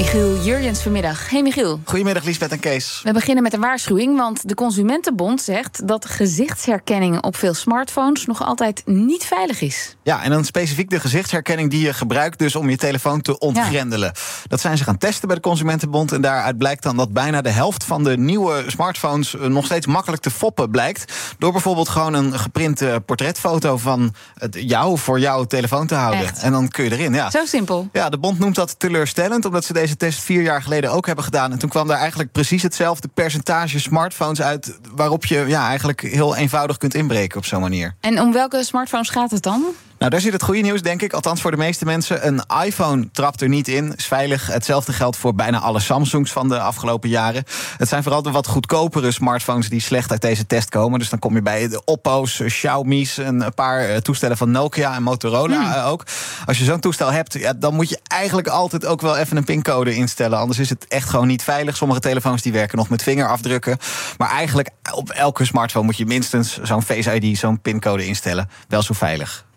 Michiel Jurjens vanmiddag. Hey Michiel. Goedemiddag Liesbeth en Kees. We beginnen met een waarschuwing, want de Consumentenbond zegt dat gezichtsherkenning op veel smartphones nog altijd niet veilig is. Ja, en dan specifiek de gezichtsherkenning die je gebruikt dus om je telefoon te ontgrendelen. Dat zijn ze gaan testen bij de Consumentenbond en daaruit blijkt dan dat bijna de helft van de nieuwe smartphones eh, nog steeds makkelijk te foppen blijkt. Door bijvoorbeeld gewoon een geprinte portretfoto van jou voor jouw telefoon te houden. Echt? En dan kun je erin, ja. Zo simpel. Ja, de bond noemt dat teleurstellend, omdat ze deze test vier jaar geleden ook hebben gedaan. En toen kwam daar eigenlijk precies hetzelfde percentage smartphones uit. waarop je ja, eigenlijk heel eenvoudig kunt inbreken op zo'n manier. En om welke smartphones gaat het dan? Nou, daar zit het goede nieuws, denk ik. Althans voor de meeste mensen. Een iPhone trapt er niet in. Is veilig. Hetzelfde geldt voor bijna alle Samsungs van de afgelopen jaren. Het zijn vooral de wat goedkopere smartphones die slecht uit deze test komen. Dus dan kom je bij de Oppo's, Xiaomi's, een paar eh, toestellen van Nokia en Motorola eh, ook. Als je zo'n toestel hebt, ja, dan moet je eigenlijk altijd ook wel even een pincode instellen. Anders is het echt gewoon niet veilig. Sommige telefoons die werken nog met vingerafdrukken. Maar eigenlijk op elke smartphone moet je minstens zo'n Face ID, zo'n pincode instellen. Wel zo veilig.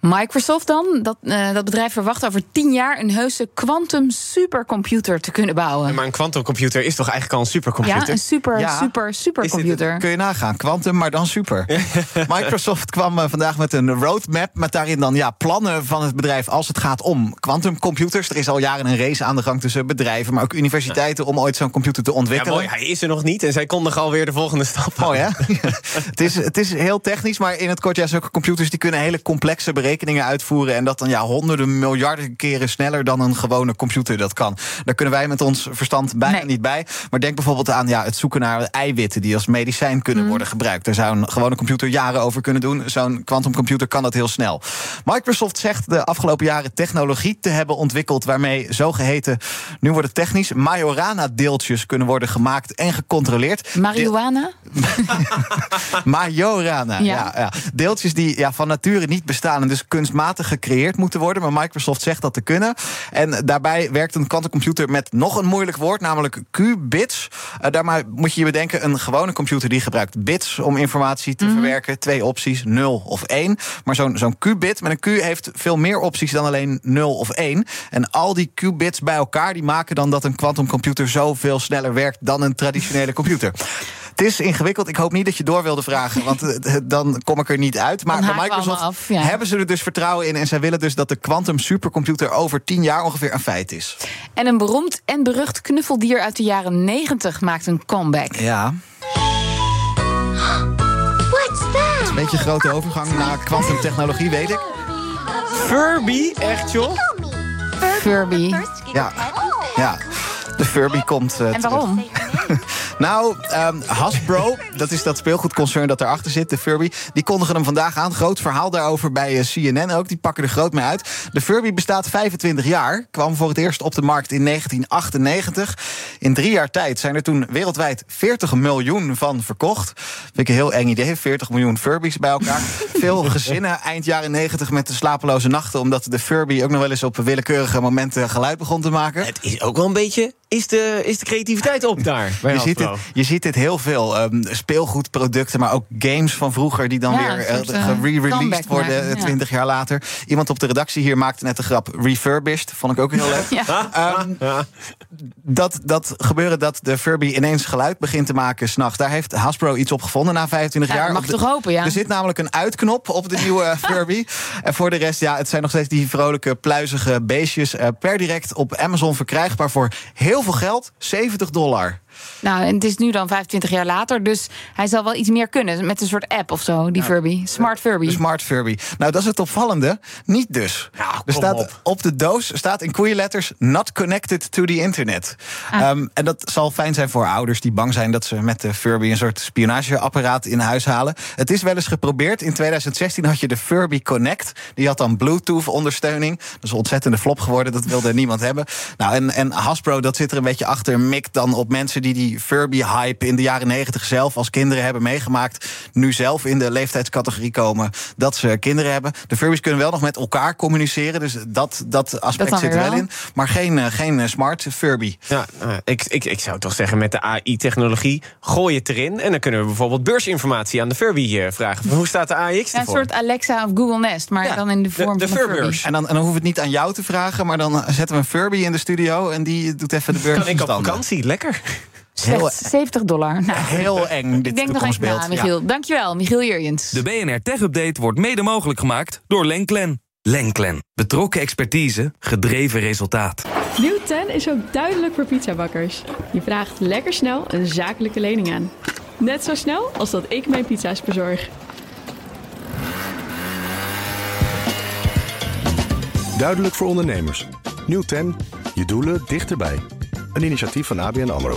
Microsoft dan? Dat, eh, dat bedrijf verwacht over tien jaar een heuse quantum supercomputer te kunnen bouwen. Maar een quantumcomputer is toch eigenlijk al een supercomputer? Ja, een super, Ja. super, supercomputer. Kun je nagaan. Quantum, maar dan super. Microsoft kwam eh, vandaag met een roadmap. Met daarin dan ja, plannen van het bedrijf als het gaat om quantumcomputers. Er is al jaren een race aan de gang tussen bedrijven, maar ook universiteiten om ooit zo'n computer te Ja, ontwikkelen. mooi. Hij is er nog niet en zij kondigen alweer de volgende stap. Mooi, hè? het, is, het is heel technisch, maar in het kort, ja, zulke computers die kunnen hele complexe berekeningen uitvoeren. En dat dan ja, honderden miljarden keren sneller dan een gewone computer dat kan. Daar kunnen wij met ons verstand bijna Nee. niet bij. Maar denk bijvoorbeeld aan ja, het zoeken naar eiwitten die als medicijn kunnen Mhm. worden gebruikt. Daar zou een gewone computer jaren over kunnen doen. Zo'n quantumcomputer kan dat heel snel. Microsoft zegt de afgelopen jaren technologie te hebben ontwikkeld waarmee zogeheten, nu wordt het technisch, Majorana-deeltjes kunnen worden gemaakt en gecontroleerd. Marihuana? Majorana. Ja. Ja. Ja, Deeltjes die ja, van nature niet bestaan en dus kunstmatig gecreëerd moeten worden. Maar Microsoft zegt dat te kunnen. En daarbij werkt een quantumcomputer met nog een moeilijk woord, namelijk qubits. Uh, daarmee moet je je bedenken, een gewone computer die gebruikt bits om informatie te verwerken. Twee opties, 0 of 1. Maar zo'n zo'n qubit met een Q heeft veel meer opties dan alleen 0 of 1. En al die qubits bij elkaar die maken dan dat een quantumcomputer zoveel sneller werkt dan een traditionele computer. Het is ingewikkeld. Ik hoop niet dat je door wilde vragen, want eh, dan kom ik er niet uit. Maar bij Microsoft allemaal af, ja. hebben ze er dus vertrouwen in. En zij willen dus dat de quantum supercomputer over tien jaar ongeveer een feit is. En een beroemd en berucht knuffeldier uit de jaren 90 maakt een comeback. Ja, What's that? een beetje een grote overgang naar quantumtechnologie, weet ik. Furby, echt joh? Furby. Ja, ja. De Furby komt. eh, En terug. Nou, ehm, Hasbro, dat is dat speelgoedconcern dat erachter zit, de Furby. Die kondigen hem vandaag aan. Groot verhaal daarover bij eh, CNN ook. Die pakken er groot mee uit. De Furby bestaat 25 jaar. Kwam voor het eerst op de markt in 1998. In drie jaar tijd zijn er toen wereldwijd 40 miljoen van verkocht. Vind ik een heel eng idee. 40 miljoen Furbies bij elkaar. Veel gezinnen eind jaren 90 met de slapeloze nachten. Omdat de Furby ook nog wel eens op willekeurige momenten geluid begon te maken. Het is ook wel een beetje... Is de, is de creativiteit op daar? bij Je ziet, het, je ziet dit heel veel. ehm, speelgoedproducten, maar ook games van vroeger... die dan Ja, weer eh, eh, gere-released worden eh, ja. 20 jaar later. Iemand op de redactie hier maakte net de grap refurbished. Vond ik ook heel leuk. Ja. Ehm, dat, dat gebeuren dat de Furby ineens geluid begint te maken s'nachts... daar heeft Hasbro iets op gevonden na 25 Ja, jaar. mag de- toch hopen, ja. Er zit namelijk een uitknop op de nieuwe Furby. En voor de rest, ja, het zijn nog steeds die vrolijke, pluizige beestjes... eh, per direct op Amazon verkrijgbaar voor heel veel geld. 70 dollar. Nou, en het is nu dan 25 jaar later, dus hij zal wel iets meer kunnen. Met een soort app of zo, die Furby. Smart Furby. De Smart Furby. Nou, dat is het opvallende. Niet dus. Nou, er kom staat op. op. de doos staat in koeienletters not connected to the internet. Ah. Ehm, en dat zal fijn zijn voor ouders die bang zijn dat ze met de Furby een soort spionageapparaat in huis halen. Het is wel eens geprobeerd. In 2016 had je de Furby Connect. Die had dan Bluetooth ondersteuning. Dat is een ontzettende flop geworden. Dat wilde niemand hebben. Nou, en, en Hasbro, dat zit er een beetje achter. Mikt dan op mensen die die die Furby-hype in de jaren negentig zelf als kinderen hebben meegemaakt, nu zelf in de leeftijdscategorie komen dat ze kinderen hebben. De Furbies kunnen wel nog met elkaar communiceren, dus dat, dat aspect zit er wel in. Maar geen, eh, geen eh, smart Furby. Ja, nou, ik, ik, ik zou toch zeggen, met de AI-technologie, gooi het erin. En dan kunnen we bijvoorbeeld beursinformatie aan de Furby eh, vragen. Hoe staat de AIX Ja, een soort Alexa of Google Nest, maar Ja, dan in de vorm de van een Furbeurs. Furby. En dan, en dan hoeven we het niet aan jou te vragen, maar dan zetten we een Furby in de studio en die doet even de beurs. Kan ik op vakantie? Lekker. Slechts 70 dollar. Nou, Heel eng, dit ik denk nog even toekomstbeeld. na, Ja. Michiel. Dankjewel, Michiel Jurjens. De BNR Tech Update wordt mede mogelijk gemaakt door Lenklen. Lenklen. Betrokken expertise, gedreven resultaat. Nieuw 10 is ook duidelijk voor pizzabakkers. Je vraagt lekker snel een zakelijke lening aan. Net zo snel als dat ik mijn pizza's bezorg. Duidelijk voor ondernemers. Nieuw 10, je doelen dichterbij. Een initiatief van ABN AMRO.